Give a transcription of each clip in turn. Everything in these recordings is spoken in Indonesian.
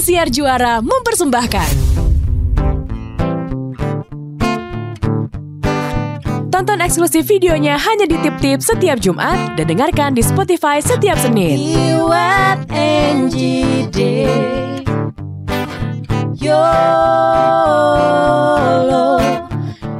Indosiar Juara mempersembahkan. Tonton eksklusif videonya hanya di Tip Tip setiap Jumat dan dengarkan di Spotify setiap Senin. UFNGD YOLO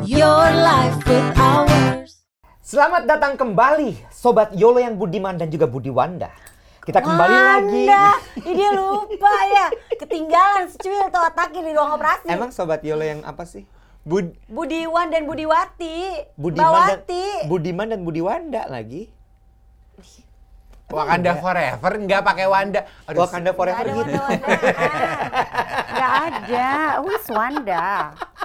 Your life with ours Selamat datang kembali Sobat Yolo yang budiman dan juga Budi Wanda. Kita kembali lagi. Wanda, Ih, dia lupa ya. Ketinggalan secuil tuh otaknya di ruang operasi. Emang Sobat Yolo yang apa sih? Bud Budiwan dan Budiwati. Budiman dan, Bawati. Budiman dan Budi Wanda lagi. Wakanda Forever nggak pakai Wanda. Aduh, Wakanda Gak Forever ada gitu. Wanda-Wanda. Gak ada. Who's Wanda?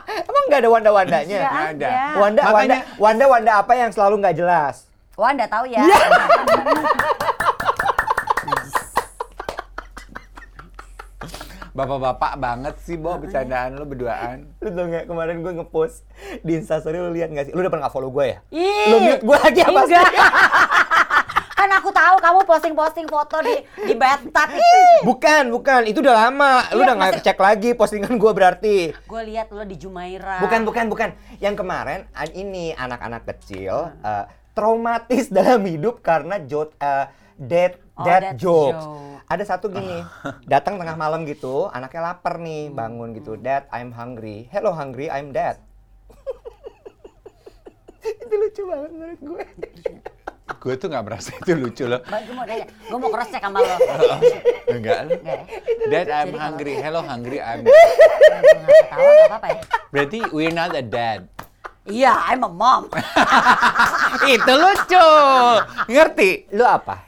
Emang nggak ada Wanda-Wandanya? Gak Nggak ada. Wanda, Wanda, Makanya- Wanda, Wanda apa yang selalu nggak jelas? Wanda tahu ya. Bapak-bapak banget sih, Bo, bercandaan lo berduaan. Lu tau nggak kemarin gue ngepost di Instastory lu lihat nggak sih? Lu udah pernah nggak follow gue ya? Ih, Lu mute gue lagi apa sih? kan aku tahu kamu posting-posting foto di di bathtub. Bukan, bukan. Itu udah lama. Lu Iya, udah nggak cek lagi postingan gue berarti. Gue lihat lo di Jumaira. Bukan, bukan, bukan. Yang kemarin an- ini anak-anak kecil eh, traumatis dalam hidup karena jod, eh, dead, Oh, dead dead jokes. joke. Ada satu gini, datang tengah malam gitu, anaknya lapar nih, bangun gitu, Dad, I'm hungry. Hello hungry, I'm dead. Itu lucu banget menurut gue. Gue tuh nggak merasa itu lucu loh. Gue mau nanya, gue mau cross check sama lo. Enggak. lo. Ya? Dad, I'm Jadi kalau- hungry. Hello, hungry. I'm. Ketawa nggak apa-apa ya. Berarti we're not a dad. Iya, I'm a mom. itu lucu. Ngerti? Lu apa?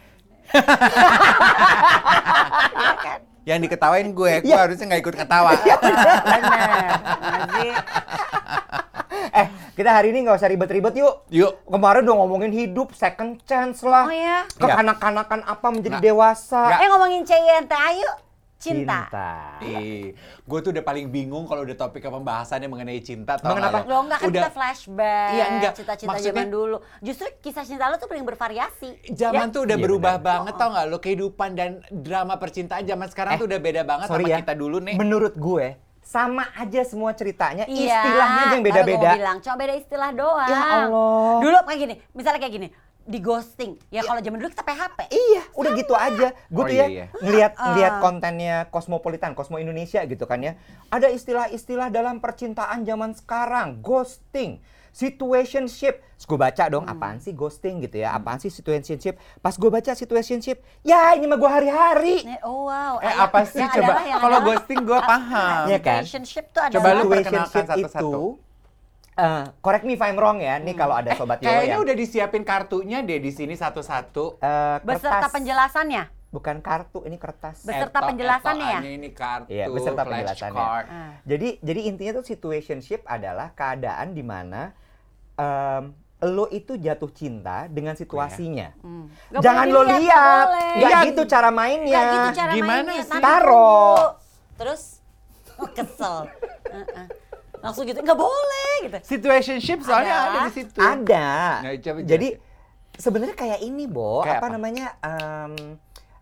Yang diketawain gue, gue Iya. harusnya nggak ikut ketawa. Bener. Masih. Eh, kita hari ini nggak usah ribet-ribet yuk. Yuk. Kemarin udah ngomongin hidup, second chance lah. Oh ya. Kekanak-kanakan apa menjadi Nggak. dewasa. Nggak. Eh ngomongin CINT, ayo. Cinta. Ih, gue tuh udah paling bingung kalau udah topik pembahasannya mengenai cinta. Tau Mengenai nggak apa? Lo enggak kan Udah- kita flashback. Iya, enggak. Cita-cita Maksudnya- zaman dulu. Justru kisah cinta lo tuh paling bervariasi. Zaman tuh udah Iya, berubah benar. banget tau nggak lo kehidupan dan drama percintaan zaman sekarang Eh, tuh udah beda banget Sorry sama ya, kita dulu nih. Menurut gue, sama aja semua ceritanya, Iya. istilahnya aja yang beda-beda. gua bilang, cuma beda istilah doang. Ya Allah. Dulu kayak gini, misalnya kayak gini, di ghosting. Ya kalau zaman dulu kita PHP. Iya, udah gitu aja. Gue Oh, tuh iya, ya iya. ngelihat Ah. ngelihat kontennya Cosmopolitan, Cosmo Indonesia gitu kan ya. Ada istilah-istilah dalam percintaan zaman sekarang, ghosting, situationship. Terus gue baca dong, Hmm. apaan sih ghosting gitu ya? Apaan sih situationship? Pas gue baca situationship, ya ini mah gue hari-hari. Eh, Oh wow. Eh apa sih coba? Kalau ghosting gue paham. Iya kan? Relationship tuh adalah Coba lu perkenalkan satu-satu. Eh, correct me if I'm wrong ya, nih kalau ada sobat Yolo Hmm. Kayaknya yang udah disiapin kartunya deh di sini satu-satu. eh, beserta kertas. penjelasannya. bukan kartu, ini kertas. Beserta Eto- penjelasannya ya? Ini kartu, Iya, beserta penjelasannya. card. Ah. Jadi jadi intinya tuh situationship adalah keadaan di mana em, lo itu jatuh cinta dengan situasinya. Hmm. Nggak Jangan boleh lo lihat, nggak nggak Iya. gitu cara mainnya. Nggak gitu cara Gimana mainnya. sih? Taruh. Terus oh, kesel. Heeh. Langsung gitu nggak boleh gitu. Situationship soalnya Ada. ada, di situ. Ada. Nah, coba Jadi sebenarnya kayak ini, Bo. Kayak apa, apa? namanya? em,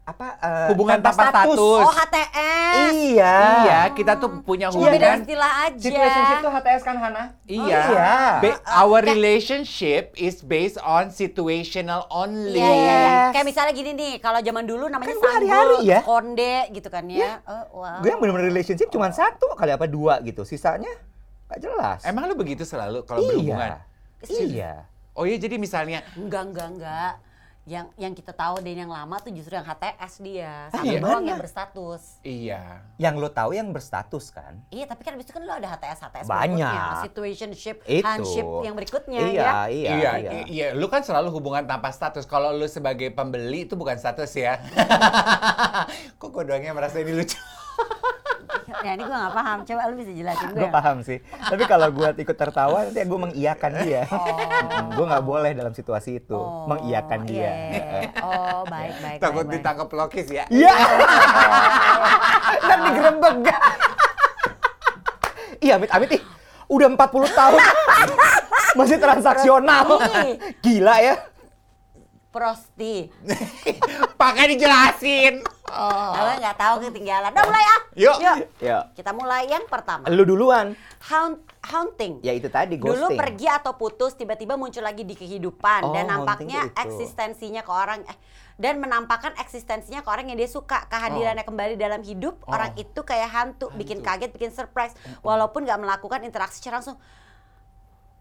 apa eh, Hubungan tanpa status. Oh HTS. Iya. Iya, kita tuh punya Cuma beda hubungan. istilah aja. Situationship tuh HTS kan, Hana? Iya. Oh, iya. Ba- our relationship is based on situational only. Iya, iya, iya. Yes. Kayak misalnya gini nih, kalau zaman dulu namanya Kan sanggul, hari-hari ya. konde gitu kan ya. Oh, wow. Gue yang bener-bener relationship cuma satu kali apa dua gitu. Sisanya nggak jelas. Emang lu begitu selalu kalau iya. berhubungan? Iya. Oh iya, jadi misalnya Enggak, enggak, enggak. Yang yang kita tahu dan yang lama tuh justru yang HTS dia. Satu Iya. doang yang berstatus. iya. Yang lo tahu yang berstatus kan? Iya, tapi kan abis itu kan lo ada HTS HTS Banyak. berikutnya, situationship, Itu. handship yang berikutnya iya, ya. Iya, Iya, iya. iya, lu kan selalu hubungan tanpa status. Kalau lu sebagai pembeli itu bukan status ya. Kok gue doang yang merasa ini lucu? Ya ini gue gak paham, coba lu bisa jelasin gue. Gue paham sih. Tapi kalau gue ikut tertawa nanti gue mengiyakan dia. gue nggak boleh dalam situasi itu Oh, mengiyakan dia. iya. Oh, baik, baik. Takut baik, baik. ditangkap lokis ya. Iya. Dan digerebek. Iya, amit amit ih. Udah 40 tahun. Masih transaksional. Gila ya. Prosti. Pakai dijelasin. Kalau nggak tahu ketinggalan. Udah mulai ah. Yuk. Yuk. Kita mulai yang pertama. Lu duluan. Haunt, haunting. Ya itu tadi Dulu ghosting. pergi atau putus tiba-tiba muncul lagi di kehidupan dan Oh, nampaknya tuh itu. eksistensinya ke orang eh, dan menampakkan eksistensinya ke orang yang dia suka kehadirannya Oh. kembali dalam hidup orang itu kayak hantu, bikin kaget bikin surprise walaupun nggak melakukan interaksi secara langsung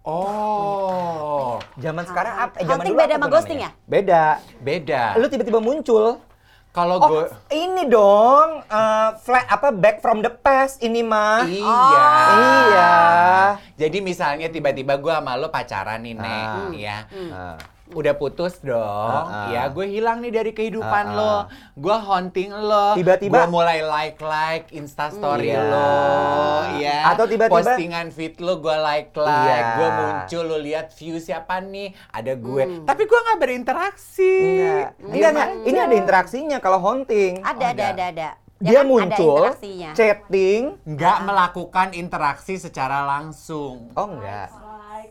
Oh, Zaman sekarang apa? Eh, zaman Haunting dulu beda sama ghosting namanya? Beda. beda. Lu tiba-tiba muncul. Kalau Oh, gue ini dong, eh, flat apa back from the past ini mah. Iya. Iya. Jadi misalnya tiba-tiba gue sama lo pacaran nih, Nek, Ah. ya. Ah. Udah putus dong, Ah, ah. ya gue hilang nih dari kehidupan Ah, lo. ah. Gue haunting lo. Tiba-tiba- Gue mulai like-like instastory Iya. lo, ya. Atau tiba-tiba- Postingan feed lo gue like-like. Iya. Gue muncul, lo lihat view siapa nih. Ada gue. Tapi gue nggak berinteraksi. Enggak. Enggak, enggak. Ini ada interaksinya kalau haunting. ada ada ada. ada ada. Ya Dia kan? Muncul, chatting. Nggak melakukan interaksi secara langsung. Oh enggak.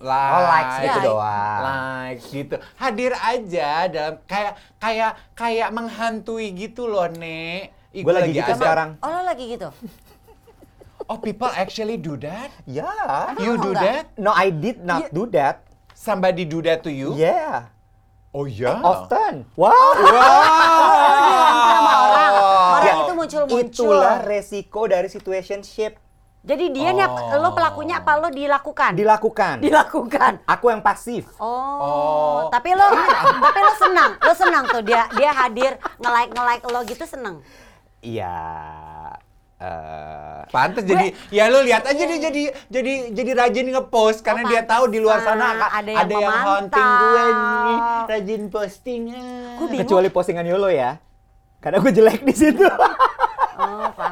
Like, Oh, likes gitu Like. doang. like gitu hadir aja dalam kayak kayak kayak menghantui gitu loh nek Gua gua lagi gitu ada- sekarang. Oh lo lagi gitu? oh people actually do that Ya. you do enggak? that No, I did not do that. somebody do that to you Yeah. oh ya Often. Wow. sama orang. Orang Ya, itu muncul-muncul. Itulah resiko dari situationship. Jadi dia nih Oh. lo pelakunya apa lo dilakukan? Dilakukan. dilakukan. Aku yang pasif. Oh, Oh. tapi lo tapi lo senang. Lo senang tuh dia dia hadir nge-like nge-like lo gitu senang. Iya. eh, Pantes jadi ya lu lihat aja dia jadi jadi jadi rajin ngepost karena Oh, dia tahu di luar sana ka- Ada yang memantau. haunting gue nih rajin Gue bingung. kecuali postingan Yolo ya. Karena gue jelek di situ.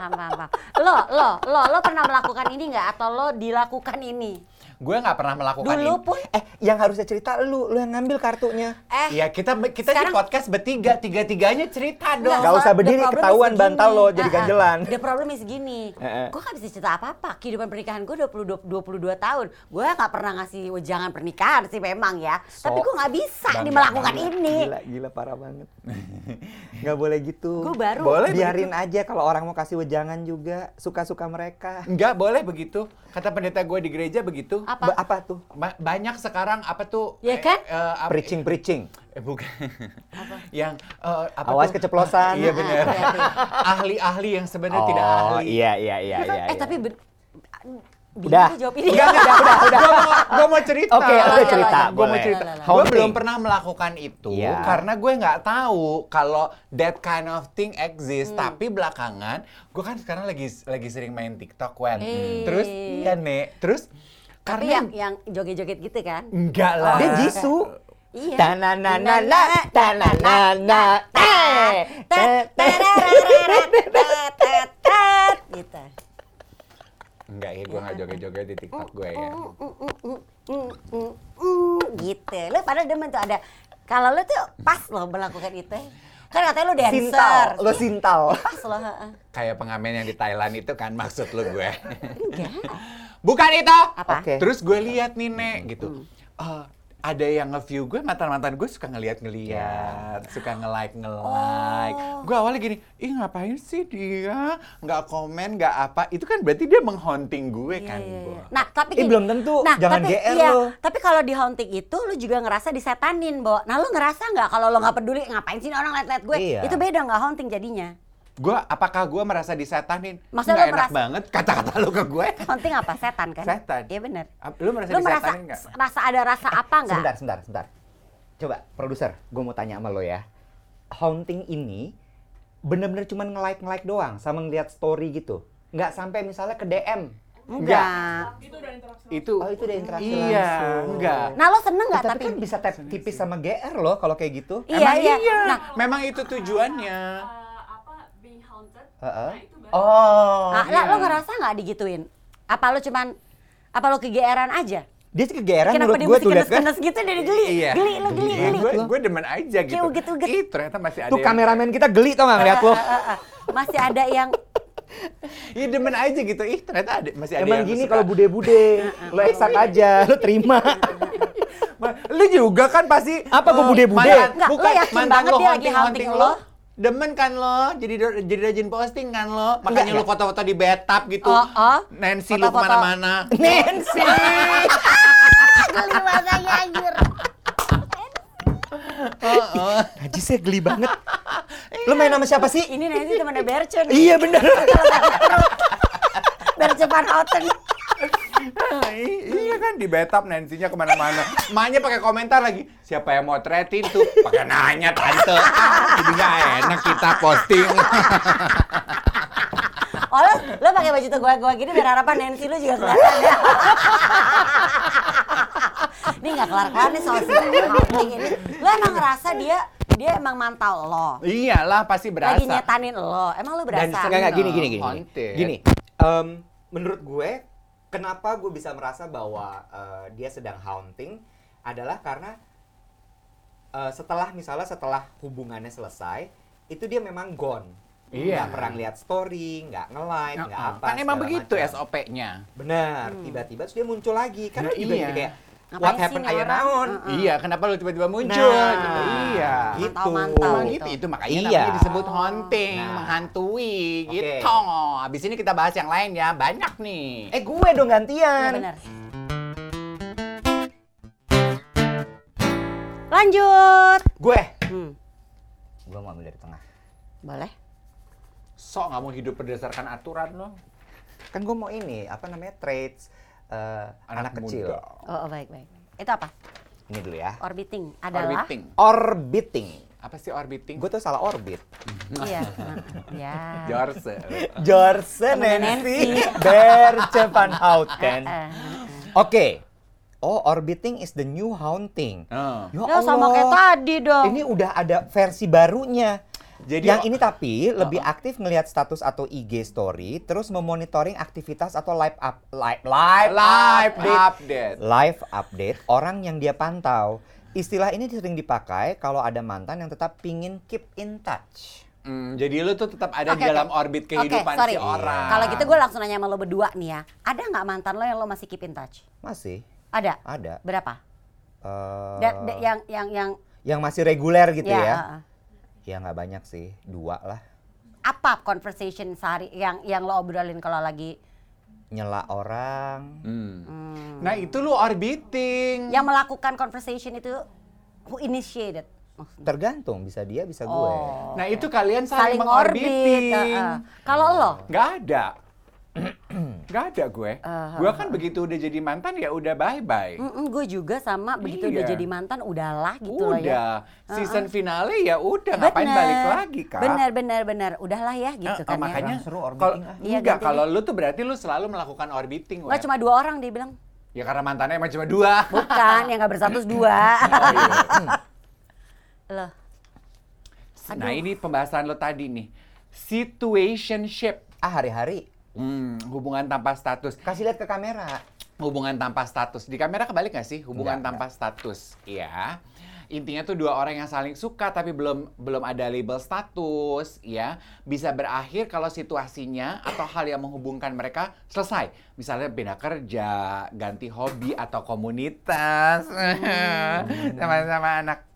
Paham paham paham. Lo lo lo lo pernah melakukan ini nggak atau lo dilakukan ini? Gue nggak pernah melakukan Dulu ini. pun eh, yang harusnya cerita lu, lu yang ngambil kartunya. eh Iya kita kita Sekarang- di podcast bertiga tiga tiganya cerita dong. Nggak usah berdiri, ketahuan bantal lo jadi ganjelan. The problem is gini, Eh, eh. gue gak bisa cerita apa-apa. Kehidupan pernikahan gue 22, 22 tahun. Gue gak pernah ngasih wejangan pernikahan sih memang ya. Tapi Sok gue gak bisa Bangga nih melakukan ini. Gila, gila parah banget. Nggak boleh gitu. Gue baru. Boleh Biarin aja kalau orang mau kasih wejangan juga, suka-suka mereka. Nggak boleh begitu. Kata pendeta gue di gereja begitu. Apa? Ba- apa tuh? Ba- banyak sekarang apa tuh? Ya kan? eh, eh, apa- Preaching preaching. Eh, bukan. yang eh, apa Awas tuh? keceplosan. Iya benar. Ah. Ahli-ahli yang sebenarnya tidak ahli. iya iya iya Ya kan? iya. eh iya. tapi Udah. jawab ini. Enggak, enggak, udah, udah. Gue mau, gua mau cerita. Oke, Lah, udah cerita. Gue mau cerita. Gue belum pernah melakukan itu Iya. karena gue nggak tahu kalau that kind of thing Hmm. exist. Tapi belakangan, gue kan sekarang lagi lagi sering main TikTok, Wen. Eh. Terus, iya nek. Terus Tapi karena yang yang joget-joget gitu kan? enggak lah. Dia Jisoo. Iya. Tananana, tananana, eh, tet, tet, gitu. Enggak ya, gue nggak joget-joget di TikTok gue ya. Mm, gitu. Lo padahal demen tuh ada kalau lo tuh pas lo melakukan itu. Kan katanya lo dancer. Sintal, lo sintal. Pas lo, heeh. Kayak pengamen yang di Thailand itu kan maksud lu gue. Enggak. Bukan itu. Apa? Oke. Terus gue lihat nih Nek gitu. Eh, ada yang nge-view gue, mantan-mantan gue suka ngeliat-ngeliat, suka nge-like nge-like. Oh. Gue awalnya gini, ih ngapain sih dia nggak komen, nggak apa. Itu kan berarti dia menghonting gue Iya, kan, iya, Bo. iya. Nah, tapi Eh, gini. belum tentu. Jangan tapi, GR iya, lo. Tapi kalau di haunting itu lu juga ngerasa disetanin, Bo. Nah, lu ngerasa nggak kalau lo nggak peduli ngapain sih orang liat-liat gue? Iya. Itu beda nggak haunting jadinya. Gue, apakah gue merasa disetanin? Maksudnya Nggak lo enak merasa- banget kata-kata lu ke gue. Haunting apa? Setan kan? Setan. Iya benar. Lu merasa Lu merasa disetanin nggak? rasa ada rasa apa nggak? Sebentar, sebentar, sebentar. Coba, produser, gue mau tanya sama lo ya. Haunting ini bener-bener cuma nge-like nge-like doang sama ngeliat story gitu. Nggak sampai misalnya ke DM. Enggak. Itu, Oh, itu udah interaksi Iya, langsung. enggak. Nah, lo seneng nggak tapi, tapi? kan bisa tap tipis sama GR loh kalau kayak gitu. Iya, Emang iya. iya. Nah, Memang itu tujuannya. Heeh. Oh. ah, lah, lo ngerasa nggak digituin? Apa lo cuman apa lo kegeeran aja? Dia sih kegeeran Kenapa menurut dia gue tuh lihat kan. gitu dari geli? Iya. Geli lo geli Iya, geli. gue gue demen aja gitu. Kayak uget-uget. Ih, ternyata masih ada. Tuh yang- kameramen kita geli tau gak ngeliat lo. Ah, ah, ah. Masih ada yang Iya demen aja gitu. Ih, ternyata ada masih ada Emang yang gini kalau bude-bude, lo eksak aja, lo terima. Ma- Lu juga kan pasti Apa gua eh, bude-bude? Enggak, lo bukan, yakin mantan banget lo dia lagi haunting lo? Demen kan lo, jadi jadi rajin posting kan lo. Makanya Enggak, lo foto-foto di bathtub gitu. Oh, oh. Nancy lo Foto-foto. ke mana-mana. Nancy. Geli bahasanya anjir. Oh, oh. Najis ya geli banget. Lu main sama siapa sih? Ini nanti temennya Berce nih. Iya bener. Berce Van Houten. I- iya kan di bathtub Nancy-nya ke mana-mana. Emaknya pakai komentar lagi. Siapa yang mau tretin tuh? Pakai nanya tante. Jadi nggak enak kita posting. Oh lo, lo pakai baju tuh gua-gua gini biar harapan Nancy lu juga kelihatan ya. ini nggak kelar-kelar nih soal si ini. Lo emang ngerasa dia dia emang mantau lo. Iyalah pasti berasa. Lagi nyetanin lo. Emang lo Dan berasa? enggak, enggak, gini, gini, gini. Haunted. Gini, em, menurut gue, kenapa gue bisa merasa bahwa eh, dia sedang haunting adalah karena eh, setelah misalnya setelah hubungannya selesai, itu dia memang gone. Iya. Nggak pernah lihat story, nggak nge-like, nggak Heeh. apa. Kan emang begitu. SOP-nya. Benar, tiba-tiba terus dia muncul lagi. Kan Nah, juga iya. kayak, what happened ayo orang? naon? Heeh. Iya, kenapa lu tiba-tiba muncul? Nah, gitu. Iya. gitu. Mantau-mantau. Emang gitu. gitu, itu makanya Iya. namanya disebut haunting, Nah. menghantui, Oke. gitu. Abis ini kita bahas yang lain ya, banyak nih. Eh gue dong gantian. benar. Lanjut. Gue. Hmm, Gue mau ambil dari tengah. boleh. Sok nggak mau hidup berdasarkan aturan lo. Kan gue mau ini, apa namanya, traits eh, anak, kecil. muda. Oh, oh, baik, baik. Itu apa? Ini dulu ya. Orbiting adalah Orbiting. Orbiting. Apa sih orbiting? Gue tuh salah orbit. Iya. Ya. Jorse. Jorse Nancy Nancy. Berce van Houten. Eh, eh, Oke. Oh, orbiting is the new haunting. Oh. Ya sama kayak tadi dong. Ini udah ada versi barunya. Jadi yang oh- ini tapi lebih aktif ngelihat status atau IG story, terus memonitoring aktivitas atau live up live live Live update update. live update orang yang dia pantau. Istilah ini sering dipakai kalau ada mantan yang tetap pingin keep in touch. Hmm, jadi lu tuh tetap ada di Oke, dalam oke. orbit kehidupan sorry. si orang. Kalau gitu gue langsung nanya sama lo berdua nih ya. Ada nggak mantan lo yang lo masih keep in touch? Masih Ada. ada. Berapa? Eh, Da- da- yang yang yang yang masih reguler gitu ya, ya? heeh. Ya nggak banyak sih, dua lah. apa conversation sehari yang yang lo obrolin kalau lagi Nyela orang. Hmm. hmm, Nah itu lu orbiting. yang melakukan conversation itu who initiated? Tergantung, bisa dia, bisa gue. Oh. Nah itu kalian saling, Saling orbit. mengorbiting. heeh. Kalau lo Nggak ada. Nggak ada gue. Uh, gue kan begitu udah jadi mantan ya udah bye-bye. gue juga sama begitu udah Iya. jadi mantan udahlah gitu loh ya. udah. Season finale ya udah ngapain balik lagi kak? Bener bener bener. Udahlah ya gitu Eh, kan makanya Kurang seru orbiting, kalau ah. Iya, enggak kalau lu tuh berarti lu selalu melakukan orbiting ya. Nggak cuma dua orang dia bilang. ya karena mantannya emang cuma dua Bukan, yang nggak bersatu dua. Oh, iya. Loh. nah ini pembahasan lo tadi nih situationship Ah hari-hari hmm, hubungan tanpa status. Kasih lihat ke kamera. hubungan tanpa status. Di kamera kebalik nggak sih? Hubungan Nggak, tanpa status. Ya intinya tuh dua orang yang saling suka tapi belum belum ada label status ya bisa berakhir kalau situasinya atau hal yang menghubungkan mereka selesai. Misalnya beda kerja ganti hobi atau komunitas. Sama-sama anak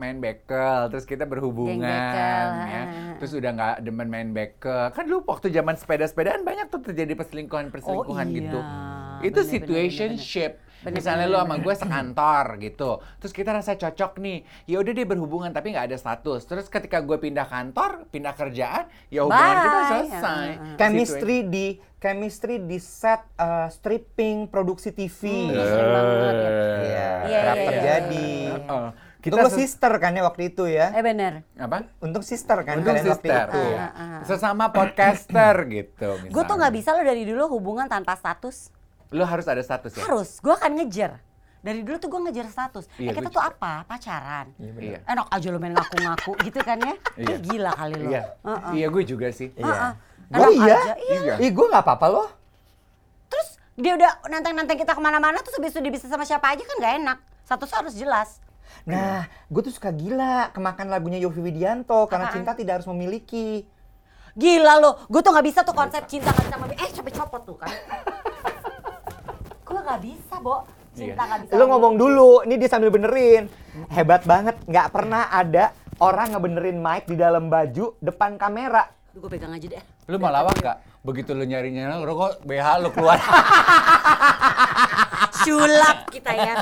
main bekel terus kita berhubungan bekel, ya. terus udah nggak demen main bekel kan dulu waktu zaman sepeda-sepedaan banyak tuh terjadi perselingkuhan perselingkuhan Oh, iya. gitu itu Bener, bener, situationship Bener, misalnya bener, lu sama gue sekantor gitu terus kita rasa cocok nih ya udah deh berhubungan tapi nggak ada status terus ketika gue pindah kantor pindah kerjaan ya hubungan kita Bye. selesai ah, ah. Chemistry di chemistry di set uh, stripping produksi TV. Hmm, ya. Iya, Iya, kerap iya, iya. terjadi. Heeh. Kita kita lo ses- sister kan ya waktu itu ya. Eh bener. apa Untuk sister kan Untung kalian waktu sister itu. ya. Ah, ah, ah. sesama podcaster gitu Gue tuh nggak bisa lo dari dulu hubungan tanpa status. lu harus ada status ya Harus. Gue akan ngejar. Dari dulu tuh gue ngejar status. Iya, eh kita tuh apa? Pacaran. iya Enak aja lo main ngaku-ngaku gitu kan ya. Iya. Ih, Gila kali lo. iya Heeh. iya gue juga sih Heeh. Oh Enak iya? aja, iya. Iya. Ih, gue nggak apa-apa loh. Terus dia udah nantang-nantang kita ke mana-mana terus habis itu dia bisa sama siapa aja kan nggak enak. Statusnya harus jelas. Nah, gue tuh suka gila kemakan lagunya Yovie Widianto karena Apaan? cinta tidak harus memiliki. Gila lo, gue tuh nggak bisa tuh konsep cinta nggak bisa memiliki. Eh sampai copot tuh kan. gue nggak bisa, Bo. Cinta nggak bisa. Lo ngomong dulu, ini dia sambil benerin. Hebat banget, nggak pernah ada orang ngebenerin mic di dalam baju depan kamera. Gue pegang aja deh. Lu mau lawak nggak? Begitu lu nyari-nyari, lu kok BH lu keluar. Sulap kita ya.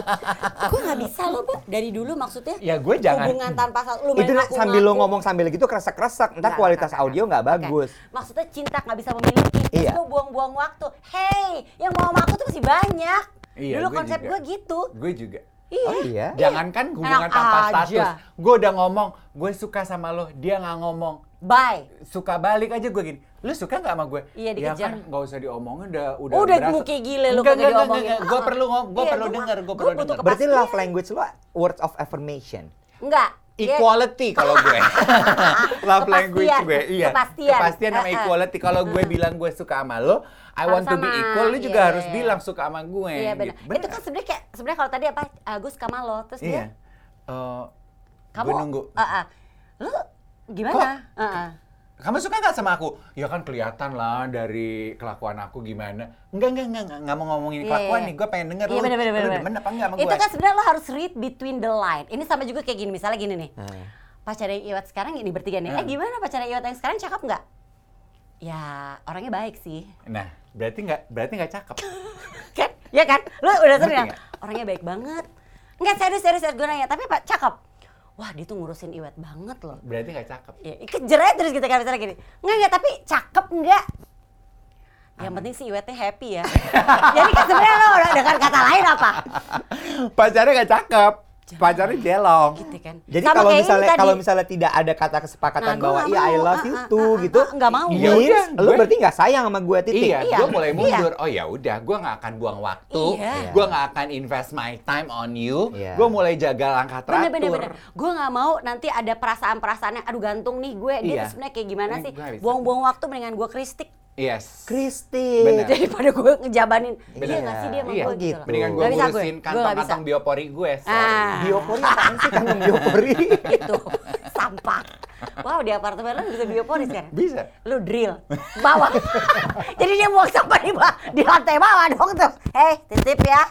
Gue nggak bisa loh, Bu. Dari dulu maksudnya. ya gue jangan. Hubungan tanpa satu. Lu Itu sambil lo ngomong sambil gitu kresek-kresek, ntar kualitas nggak, audio nggak bagus. Maksudnya cinta nggak bisa memiliki. Terus Iya. gue buang-buang waktu. Hey, yang mau sama aku tuh masih banyak. Iya, Dulu gue konsep gue gitu. Gue juga. Iya. Oh iya. Jangankan hubungan Enak tanpa aja. status. Gue udah ngomong, gue suka sama lo, dia nggak ngomong. Bye. Suka balik aja gue gini. Lu suka nggak sama gue? Iya, Ya dikejar. kan nggak usah diomongin udah udah Udah berasa. muki gile lu Enggak, kagak enggak, enggak, diomongin. enggak. Gue Ah. perlu gue Iya, perlu denger, gue perlu denger. Berarti love language lo words of affirmation. Enggak. Dia- Equality kalau gue. Love language gue. Iya. Kepastian. Kepastian sama equality. Kalau gue bilang gue suka sama lo, I Harus want to be sama. equal, lu juga Iya, harus iya. bilang suka sama gue. Iya benar. gitu. Itu kan sebenarnya kayak sebenarnya kalau tadi apa? Agus sama lo, terus Iya. dia Eh, kamu gue nunggu. Ah, ah. Lu gimana? Ah, ah. Kamu suka nggak sama aku? Ya kan kelihatan lah dari kelakuan aku gimana. Enggak, enggak, enggak, enggak, nggak mau ngomongin Iya, kelakuan iya. nih. Gue pengen denger Iya lu, benar benar lu demen apa enggak sama Itu gue? kan sebenarnya lo harus read between the line. Ini sama juga kayak gini, misalnya gini nih. Nah. Pacarnya Iwat sekarang ini bertiga nih. Eh Hmm. gimana pacarnya Iwat yang sekarang cakep nggak? Ya orangnya baik sih. Nah, berarti nggak berarti nggak cakep. kan? Ya kan? Lu udah sering ya? Orangnya baik banget. Enggak serius serius, serius gue nanya, tapi Pak cakep. Wah, dia tuh ngurusin Iwat banget loh. Berarti nggak cakep. Ya, kejer aja terus kita kan misalnya gini. Enggak, enggak, tapi cakep enggak? Yang penting sih Iwetnya happy ya. Jadi kan sebenarnya lo udah dengan kata lain apa? Pacarnya nggak cakep. Pacarnya jelong. Gitu kan. Jadi kalau misalnya tadi. kalau misalnya tidak ada kata kesepakatan Nah, bahwa iya I love Ah, you ah, too ah, gitu. ah, nggak mau. Ya Means udah, lu gue- berarti nggak sayang sama gue titik. Iya, Iya, gue mulai iya. mundur. Oh ya udah, gue nggak akan buang waktu. Iya. Gue nggak akan invest my time on you. Iya. Gue mulai jaga langkah teratur. Bener bener bener. Gue nggak mau nanti ada perasaan-perasaan yang aduh gantung nih gue. Dia Iya. sebenarnya kayak gimana sih? Buang-buang waktu mendingan gue kristik Yes. Kristi. Daripada gue ngejabanin. Bener. Iya nggak sih dia sama Iya, gue gitu. gitu. Mendingan gue ngurusin kantong-kantong biopori gue. Sorry. Ah. Biopori apaan sih kantong biopori? itu sampah. Wow di apartemen lu bisa biopori sekarang. Bisa. Lu drill bawah. Jadi dia buang sampah di, di lantai bawah dong tuh. Hei titip ya.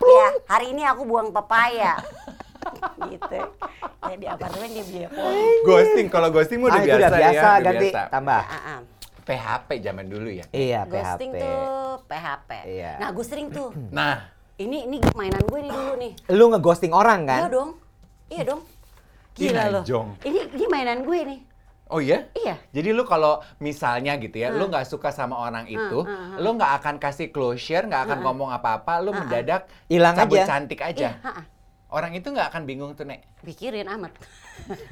Ya hari ini aku buang pepaya. gitu. Ya di apartemen dia biopori. Ghosting, kalau ghosting mah udah ah, biasa udah biasa, ya. udah ganti biasa. tambah. Ah, ah. PHP zaman dulu ya. Iya, Ghosting PHP. tuh PHP. Iya. Nah gue sering tuh. Nah, Ini ini mainan gue nih dulu nih. Lu ngeghosting orang Iya kan? dong. Iya dong. Gila najong. Ini ini mainan gue nih. oh iya? Iya. Jadi lu kalau misalnya gitu ya, Ah. lu nggak suka sama orang itu, ah, ah. lu nggak akan kasih closure, nggak akan ngomong apa-apa, lu mendadak Hilang aja. cantik aja. Iya. Orang itu nggak akan bingung tuh, Nek. Pikirin amat.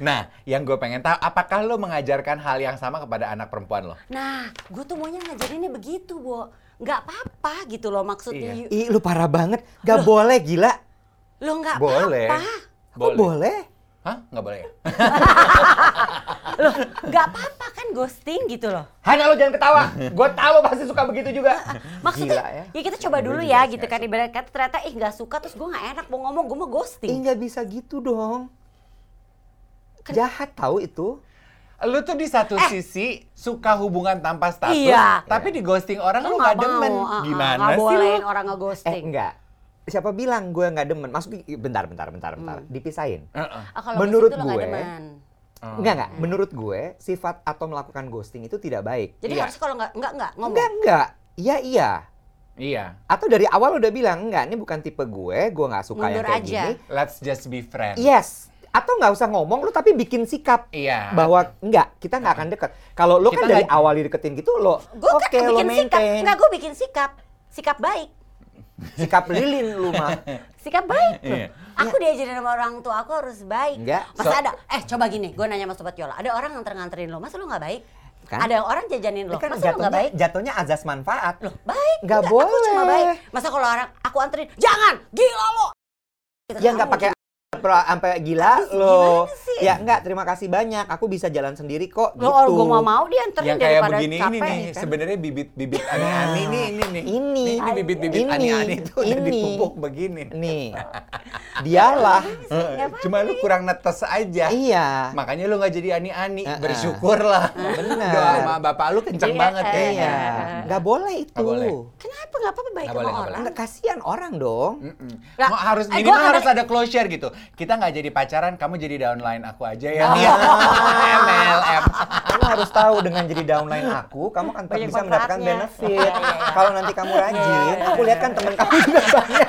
Nah, yang gue pengen tahu, apakah lu mengajarkan hal yang sama kepada anak perempuan lo? Nah, gue tuh maunya ngajarinnya begitu, Bo. Nggak apa-apa gitu loh maksudnya. Iya. Ih, lu parah banget. Gak boleh, gila. Lo nggak Boleh. apa-apa. Kok boleh? Hah? Nggak boleh ya? Loh, nggak apa-apa kan ghosting gitu loh. Hanya lu jangan ketawa. Gue tahu lu pasti suka begitu juga. Maksudnya, Gila ya. ya. kita coba dulu ya gitu kan. Ibarat kata ternyata ih nggak suka terus gue nggak enak mau ngomong, gue mau Ih, ghosting. nggak bisa gitu dong. Jahat tahu itu. Lu tuh di satu sisi suka hubungan tanpa status, Eh. Iya. tapi di ghosting orang lu Lo nggak demen. ah, Gimana nggak sih lu? bolehin orang Eh, ngeghosting. enggak. Siapa bilang gue nggak demen? Maksudnya bentar, bentar, bentar, bentar. Dipisahin. Heeh. Ah, kalau Menurut lo gue, demen. Oh. Enggak, enggak. Menurut gue, sifat atau melakukan ghosting itu tidak baik. Jadi Iya. harus kalau nggak nggak nggak ngomong. Enggak, enggak. Iya, iya. Iya. Atau dari awal udah bilang, enggak, ini bukan tipe gue, gue nggak suka Mundur yang kayak aja. gini. Let's just be friends. Yes. Atau nggak usah ngomong lu tapi bikin sikap Iya. bahwa enggak, kita nggak akan deket. Kalau lu Kita kan dari nggak- awal dideketin gitu, lo Gue oke kan lo bikin sikap. maintain. Nggak, gue bikin sikap. Sikap baik. Sikap lilin lu mah. Sikap baik loh. Iya. Aku diajarin sama orang tua aku harus baik. Enggak. Masa So- ada, eh coba gini, gue nanya sama Sobat Yola. Ada orang nganter-nganterin lo, masa lo nggak baik? Kan? Ada orang jajanin lo, kan masa lo nggak jatuhnya, baik? jatuhnya azas manfaat. Loh, baik. Nggak Enggak, Aku cuma boleh. baik. Masa kalau orang aku anterin, jangan, gila lo. Gitu Ya kan, nggak pakai. Pro- sampai gila Habis lo. sih? Ya enggak, terima kasih banyak. Aku bisa jalan sendiri kok Lo gitu. gue mau mau dianterin yang kayak begini capek. ini nih kan? sebenarnya bibit-bibit ani-ani nih ini nih Ini. Nih, ini bibit-bibit Ini. ani-ani itu udah Ini. dipupuk begini Nih. Dialah. Cuma lu kurang netes aja iya. makanya lu nggak jadi ani-ani Heeh. bersyukurlah Bener. doa sama bapak lu kenceng Iya, banget eh, kayaknya Iya. Nggak boleh itu. Nggak boleh. Kenapa nggak apa-apa baik Nggak sama boleh, orang. Enggak kasihan orang dong. Mm-mm. Nggak, Mau harus eh, minimal harus ada closure gitu. Kita nggak jadi pacaran, kamu jadi downline aku aja ya. Iya. MLM. kamu harus tahu dengan jadi downline aku, kamu kan tetap Banyak bisa mendapatkan benefit. Iya, iya, iya. Kalau nanti kamu rajin, Iya, iya, iya. aku lihat kan teman kamu juga banyak.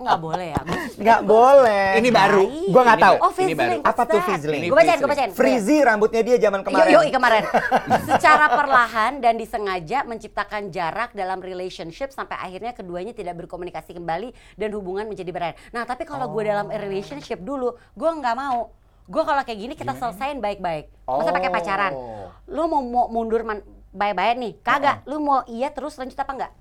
Nggak boleh ya. Nggak boleh. Ini baru. Gua nggak tahu. Oh, ini baru. Apa tuh fizzling? Gue bacain, gue bacain. Frizzy rambutnya dia zaman kemarin. Yuk, yuk kemarin. Secara perlahan dan disengaja menciptakan jarak dalam relationship sampai akhirnya keduanya tidak berkomunikasi kembali dan hubungan menjadi berat. Nah, tapi kalau gue dalam relationship dulu, gue nggak mau. Gue kalau kayak gini kita selesain baik-baik. Masa pakai pacaran? Oh. Lu mau, mau mundur man, bye-bye nih? Kagak. Lu mau iya terus lanjut apa enggak?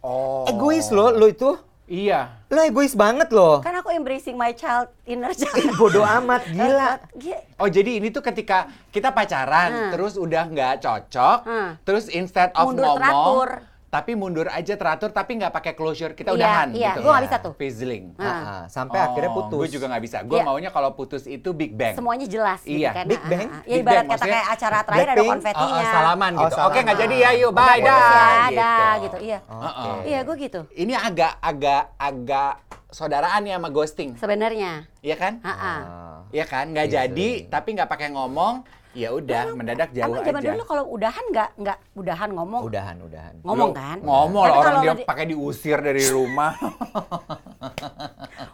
Oh. Egois loh, lo itu. Iya. Lo egois banget loh. Kan aku embracing my child inner Ih, child. bodoh amat, gila. Gila. Oh jadi ini tuh ketika kita pacaran Hmm. terus udah nggak cocok, Hmm. terus instead of Mundur ngomong, teratur. Tapi mundur aja teratur tapi nggak pakai closure kita Iya, udahan iya. gitu. Gua nggak bisa tuh. Fizzling. Ah, sampai akhirnya putus. Gue juga nggak bisa. Gue Iya. maunya kalau putus itu big bang. Semuanya jelas gitu Iya, kan. Big Bang. Ya Big ibarat Bang, kata kayak acara terakhir ada konfetinya. Oh, oh, salaman Oh, gitu. salaman. Oke nggak jadi ya, yuk bye Udah, dah. ya, gitu. dah, gitu. Iya. Heeh. Iya, gue gitu. Ini agak agak agak saudaraan ya sama ghosting, Sebenarnya. Iya kan? Iya kan? Nggak Iya, jadi, tapi nggak pakai ngomong, ya udah mendadak jauh Emang zaman aja. dulu kalau udahan nggak nggak udahan ngomong. Udahan, udahan. Ngomong Lu kan? Ngomong lah orang kalau dia di- pakai diusir dari rumah.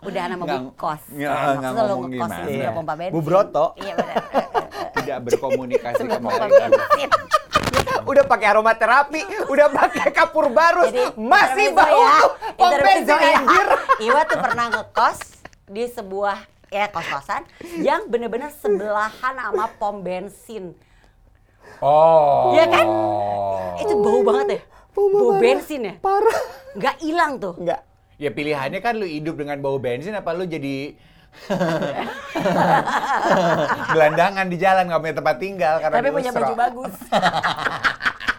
Udahan sama Nggak- Bu Kos. nggak- Kan, nggak ngomong gimana. Iya. pompa bensin. Bu Broto. Iya benar. Tidak berkomunikasi pompa bensin. Udah pakai aromaterapi, udah pakai kapur barus, Jadi masih intermezzo bau ya. tuh pom Intermezzo bensin ya. anjir. Iwa tuh pernah ngekos di sebuah ya kos-kosan yang bener-bener sebelahan sama pom bensin. Oh. Iya kan? Itu bau banget ya. Bau Bau parah. bensin ya. Parah. Nggak hilang tuh. Enggak. Ya pilihannya kan lu hidup dengan bau bensin apa lu jadi gelandangan di jalan nggak punya tempat tinggal karena Tapi punya baju bagus.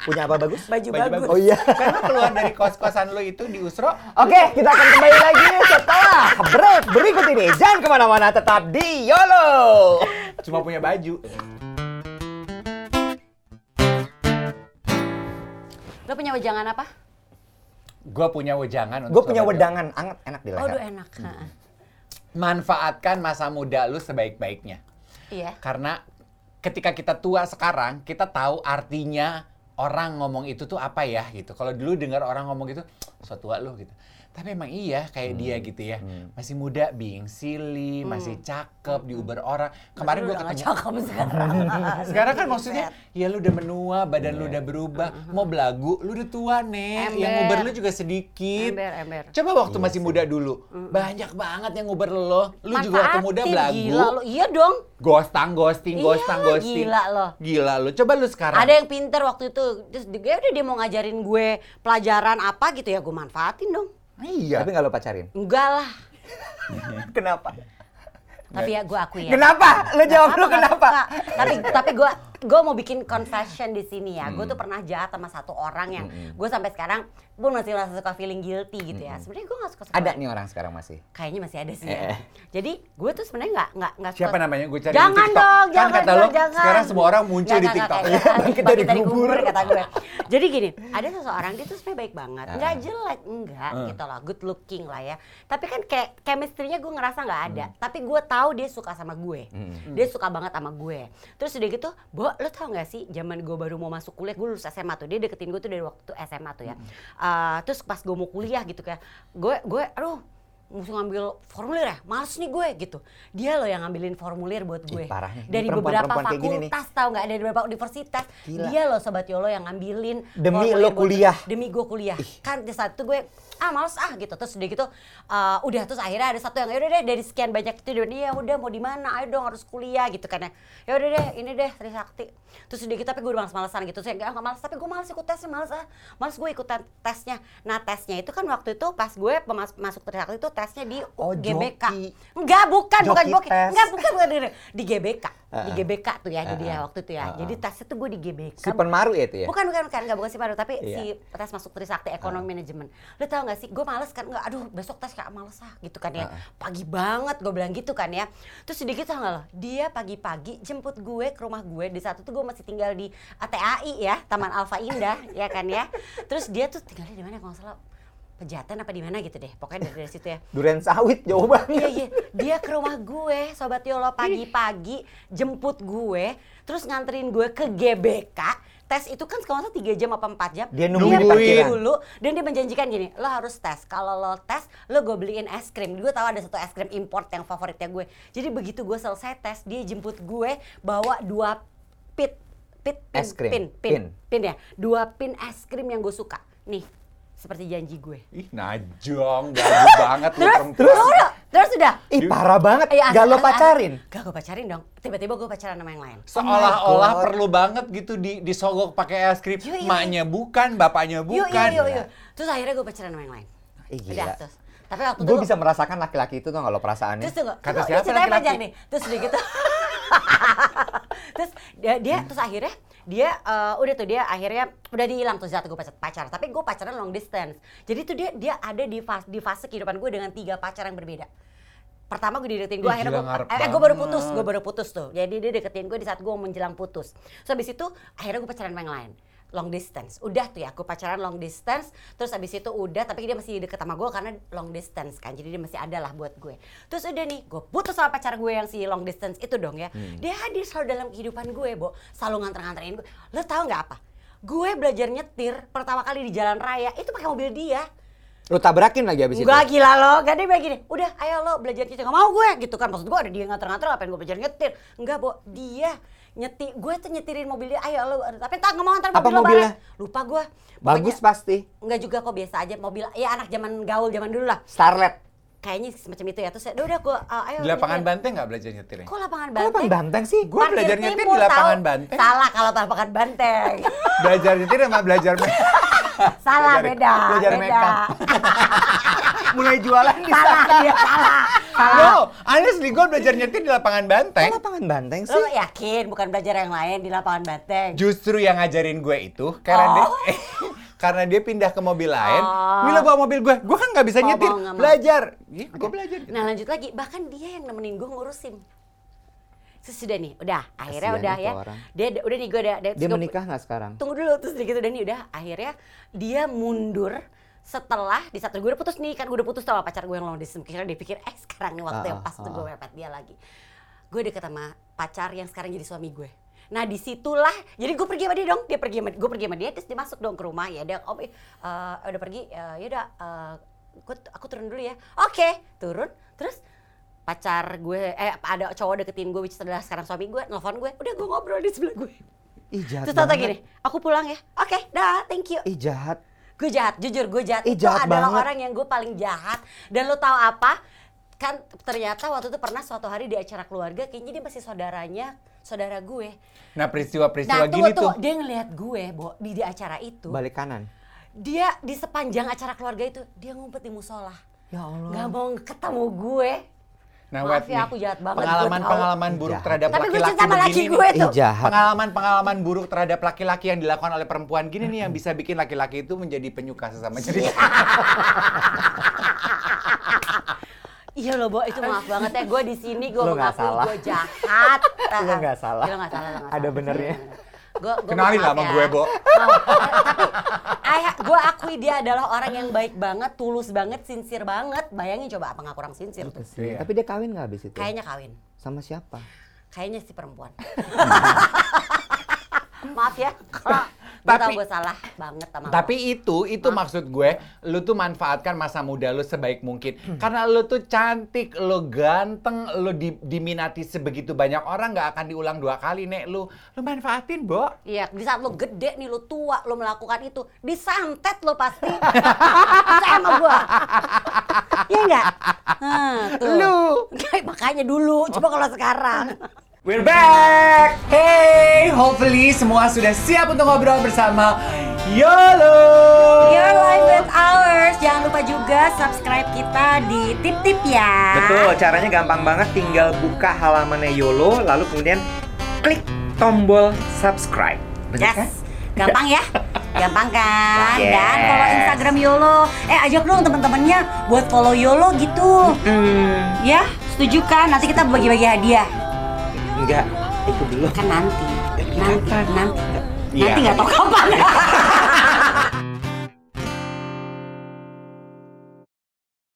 Punya apa bagus? Baju, Baju bagus. bagus. Oh iya. Lu keluar dari kos-kosan lu itu di Usro, Oke, kita akan kembali lagi setelah break berikut ini. Jangan ke mana-mana, tetap di YOLO. cuma punya baju. Lo punya wejangan apa? Gue punya wejangan untuk Gue punya wedangan anget enak di Oh, leher. aduh enak. Ha. Manfaatkan masa muda lu sebaik-baiknya. Iya. Karena ketika kita tua sekarang, kita tahu artinya orang ngomong itu tuh apa ya gitu. Kalau dulu dengar orang ngomong gitu, so tua lu gitu. Tapi emang iya kayak dia gitu ya. Masih muda, being silly, masih cakep, diuber orang. Kemarin gue ketemu. cakep sekarang. Sekarang kan maksudnya, ya lu udah menua, badan lu udah berubah. Mau belagu, lu udah tua, Nek. Yang nguber lu juga sedikit. Ember, ember. Coba waktu masih muda dulu. Banyak banget yang nguber lo. Lu juga waktu muda belagu. Gila lo. Iya dong. Ghostang, ghosting, Iya, ghostang, ghosting. gila lo. Gila lo. Coba lu sekarang. Ada yang pinter waktu itu. Terus dia udah dia mau ngajarin gue pelajaran apa gitu ya gue manfaatin dong. Iya. Tapi nggak lo pacarin. Enggak lah. Kenapa? Tapi ya gue akui ya. Kenapa? Lo jawab lo kenapa? suka. Tapi tapi gue gue mau bikin confession di sini ya. Gue tuh pernah jahat sama satu orang yang gue sampai sekarang pun masih rasa suka feeling guilty gitu ya. Sebenarnya gue gak suka suka. Ada nih orang sekarang masih. Kayaknya masih ada sih Eh, ya. eh. Jadi gue tuh sebenarnya nggak nggak nggak suka. Siapa namanya? Gue cari di Jangan TikTok. dong, Kan jangan kata dong, lo, jangan. sekarang semua orang muncul Nggak, di TikTok. Bangkit bangkit dari kubur. kata gue. Jadi gini, ada seseorang dia tuh sebenarnya baik banget, Ah. nggak jelek enggak gitu loh, good looking lah ya. Tapi kan kayak chemistry-nya gue ngerasa nggak ada. Hmm. Tapi gue tahu dia suka sama gue. Dia suka banget sama gue. Terus udah gitu, Bo, lo tau gak sih zaman gue baru mau masuk kuliah, gue lulus SMA tuh. Dia deketin gue tuh dari waktu SMA tuh ya. Hmm. Uh, terus pas gue mau kuliah gitu kayak, gue, gue, aduh mesti ngambil formulir ya, males nih gue gitu. Dia loh yang ngambilin formulir buat gue. Ih, parah nih. Dari beberapa fakultas tahu nggak dari beberapa universitas. Gila. Dia loh sobat Yolo yang ngambilin Demi lo buat- kuliah. Demi gue kuliah. Kan di saat itu gue ah males ah gitu. Terus udah gitu uh, udah terus akhirnya ada satu yang ya udah deh dari sekian banyak itu dia iya udah mau di mana? Ayo dong harus kuliah gitu kan ya. Ya udah deh ini deh Trisakti. Terus udah gitu tapi gue udah males-malesan gitu. Saya enggak enggak males tapi gue males ikut tesnya males ah. Males gue ikutan tesnya. Nah tesnya itu kan waktu itu pas gue pemas- masuk Trisakti itu tesnya di Oh, GBK. joki. Enggak, bukan, bukan Joki joki. tes. Enggak, bukan, bukan, bukan. Di GBK. Di. GBK tuh ya, jadi ya waktu itu ya. Heeh. Jadi tesnya tuh gue di GBK. Si penmaru ya itu ya? Bukan, bukan, bukan, enggak bukan si Paru, tapi Iya. si tes masuk Trisakti Ekonomi Manajemen. Lu tau gak sih, gue males kan, enggak, aduh besok tes kayak males ah, gitu kan ya. Pagi banget, gue bilang gitu kan ya. Terus sedikit tau gak lo, dia pagi-pagi jemput gue ke rumah gue, di saat itu gue masih tinggal di ATAI ya, Taman Alfa Indah, ya kan ya. Terus dia tuh tinggalnya di mana kalau nggak salah, Pejaten apa di mana gitu deh, pokoknya dari, dari situ ya. Duren sawit jauh banget. Iya iya, dia ke rumah gue, sobat Yolo pagi-pagi jemput gue, terus nganterin gue ke GBK. Tes itu kan kalau 3 jam apa 4 jam. Dia nungguin di pergi parkiran. dulu dan dia menjanjikan gini, lo harus tes. Kalau lo tes, lo gue beliin es krim. Gue tahu ada satu es krim import yang favoritnya gue. Jadi begitu gue selesai tes, dia jemput gue bawa dua pit pit pin, Es krim, pin, pin, pin. pin ya. Dua pin es krim yang gue suka. Nih, seperti janji gue. Ih, najong, gagu banget lu Terus, perempuan. terus, udah, terus udah. Ih parah banget, Iya, gak lo pacarin? Gak gue pacarin dong. Tiba-tiba gue pacaran sama yang lain. Seolah-olah God. perlu banget gitu di disogok pakai es krim. Maknya bukan, bapaknya bukan. yuk, yuk, yuk. Terus akhirnya gue pacaran sama yang lain. Ih Udah, gila. terus. Tapi waktu itu Gue gua- bisa merasakan laki-laki itu tuh kalau perasaannya. Terus tunggu, Kata tunggu, siapa laki-laki? Terus udah gitu. terus dia, dia terus akhirnya dia eh, udah tuh dia akhirnya udah dihilang tuh satu gue pacar, pacar. Tapi gue pacaran long distance. Jadi tuh dia dia ada di fase, di fase kehidupan gue dengan tiga pacar yang berbeda. Pertama gue dideketin gue akhirnya gue ngarep eh, gue baru putus, gue baru putus tuh. Jadi dia deketin gue di saat gue mau menjelang putus. So habis itu akhirnya gue pacaran sama yang lain long distance. Udah tuh ya, aku pacaran long distance. Terus abis itu udah, tapi dia masih deket sama gue karena long distance kan. Jadi dia masih ada lah buat gue. Terus udah nih, gue putus sama pacar gue yang si long distance itu dong ya. Dia hadir selalu dalam kehidupan gue, Bo. Selalu nganter-nganterin gue. Lo tau nggak apa? Gue belajar nyetir pertama kali di jalan raya, itu pakai mobil dia. Lu tabrakin lagi abis itu? Enggak gila lo, gak dia bilang gini, udah ayo lo belajar nyetir, gak mau gue gitu kan. Maksud gue ada dia nganter-nganter, ngapain gue belajar nyetir. Enggak, Bo, dia nyetir, gue tuh nyetirin mobil dia, ayo lo, tapi tak nggak mau Apa mobil lo mobilnya? bareng. Lupa gue. Bagus pasti. Enggak juga kok biasa aja mobil, ya anak zaman gaul zaman dulu lah. Starlet. Kayaknya semacam itu ya, terus ya, udah udah gue, uh, ayo Di lapangan nyetir. banteng nggak belajar nyetirnya? Kok lapangan Kok banteng? lapang banteng sih? Gua Parkir belajar nyetir di lapangan tahu. banteng. Salah kalau lapangan banteng. Belajar nyetir sama belajar me- salah Belajar- beda, belajar beda. makeup. Mulai jualan di salah sana. dia, salah. Salah. No, honestly gue belajar nyetir di lapangan banteng. Kok lapangan banteng Lo sih? yakin bukan belajar yang lain di lapangan banteng? Justru yang ngajarin gue itu karena dia karena dia pindah ke mobil lain. Oh. Mila bawa mobil gue, gue kan nggak bisa nyetir. mau. Belajar. Iya, gue belajar. Nah lanjut lagi, bahkan dia yang nemenin gue ngurus SIM. Terus sudah nih, udah akhirnya Kasian udah ya. orang. Dia udah nih gue udah. Dia gua- menikah nggak sekarang? Tunggu dulu terus gitu udah nih udah akhirnya dia mundur setelah di saat gue udah putus nih kan gue udah putus sama pacar gue yang long distance karena dia pikir eh sekarang nih waktu yang Ah, pas tuh ah, gue ah. mepet dia lagi gue deket sama pacar yang sekarang jadi suami gue nah di situlah jadi gue pergi sama dia dong. Dia pergi sama gue pergi sama dia terus dia masuk dong ke rumah. Ya dia oh eh, udah pergi eh, yaudah eh, gue aku turun dulu ya. Oke. Turun terus pacar gue eh ada cowok deketin gue which adalah sekarang suami gue nelfon gue. Udah gue ngobrol di sebelah gue. Ih jahat terus tata gini aku pulang ya. Oke dah thank you. Ih jahat. gue jahat jujur gue jahat. Ih, itu jahat adalah banget. orang yang gue paling jahat. Dan lo tahu apa kan ternyata waktu itu pernah suatu hari di acara keluarga kayaknya dia masih saudaranya saudara gue Nah peristiwa-peristiwa nah gini tuh. tuh dia ngelihat gue Bo, di, di acara itu Balik kanan. dia di sepanjang acara keluarga itu dia ngumpet di musola Ya Allah. nggak mau ketemu gue Nah, Maaf ya, nih, aku jahat banget, gue Pengalaman-pengalaman buruk Jahat. terhadap Tapi gue laki-laki cerita sama laki begini gue tuh jahat. Pengalaman-pengalaman buruk terhadap laki-laki yang dilakukan oleh perempuan gini nih yang bisa bikin laki-laki itu menjadi penyuka sesama jenis. Iya loh, Bo, itu maaf banget ya. Gue di sini gue mengakui salah. gue jahat. Lo nggak salah. Lo nggak salah, nggak Ada salah. benernya. Gue, gue Kenalin lah sama ya. gue, Bo. Oh, tapi ayah, gue akui dia adalah orang yang baik banget, tulus banget, sincere banget. Bayangin coba apa nggak kurang sincere tuh. Iya. Tapi dia kawin nggak abis itu? Kayaknya kawin. Sama siapa? Kayaknya si perempuan. maaf ya, kalau gue tau Tapi- gue salah banget sama lo. Tapi itu, itu maksud gue, lu tuh manfaatkan masa muda lu sebaik mungkin. Karena lu tuh cantik, lu ganteng, lu di- diminati sebegitu banyak orang, nggak akan diulang dua kali, Nek. Lu, lu manfaatin, Bo. Iya, di saat lo gede nih, lo tua, lo melakukan itu, disantet lo pasti. Percaya sama gua. Iya enggak? Nah, tuh. Lu. Makanya dulu, coba kalau sekarang. We're back! Hey! Hopefully semua sudah siap untuk ngobrol bersama YOLO. Your life with ours. Jangan lupa juga subscribe kita di tip-tip ya. Betul, caranya gampang banget. Tinggal buka halamannya YOLO, lalu kemudian klik tombol subscribe. Bener kan? Yes. Gampang ya? Gampang kan? Yes. Dan follow Instagram YOLO. Eh ajak dong teman-temannya buat follow YOLO gitu. Hmm, Ya, setuju kan? Nanti kita bagi-bagi hadiah. Enggak, itu dulu. Kan nanti. Nanti, nanti. Iya. Nanti nggak tahu kapan.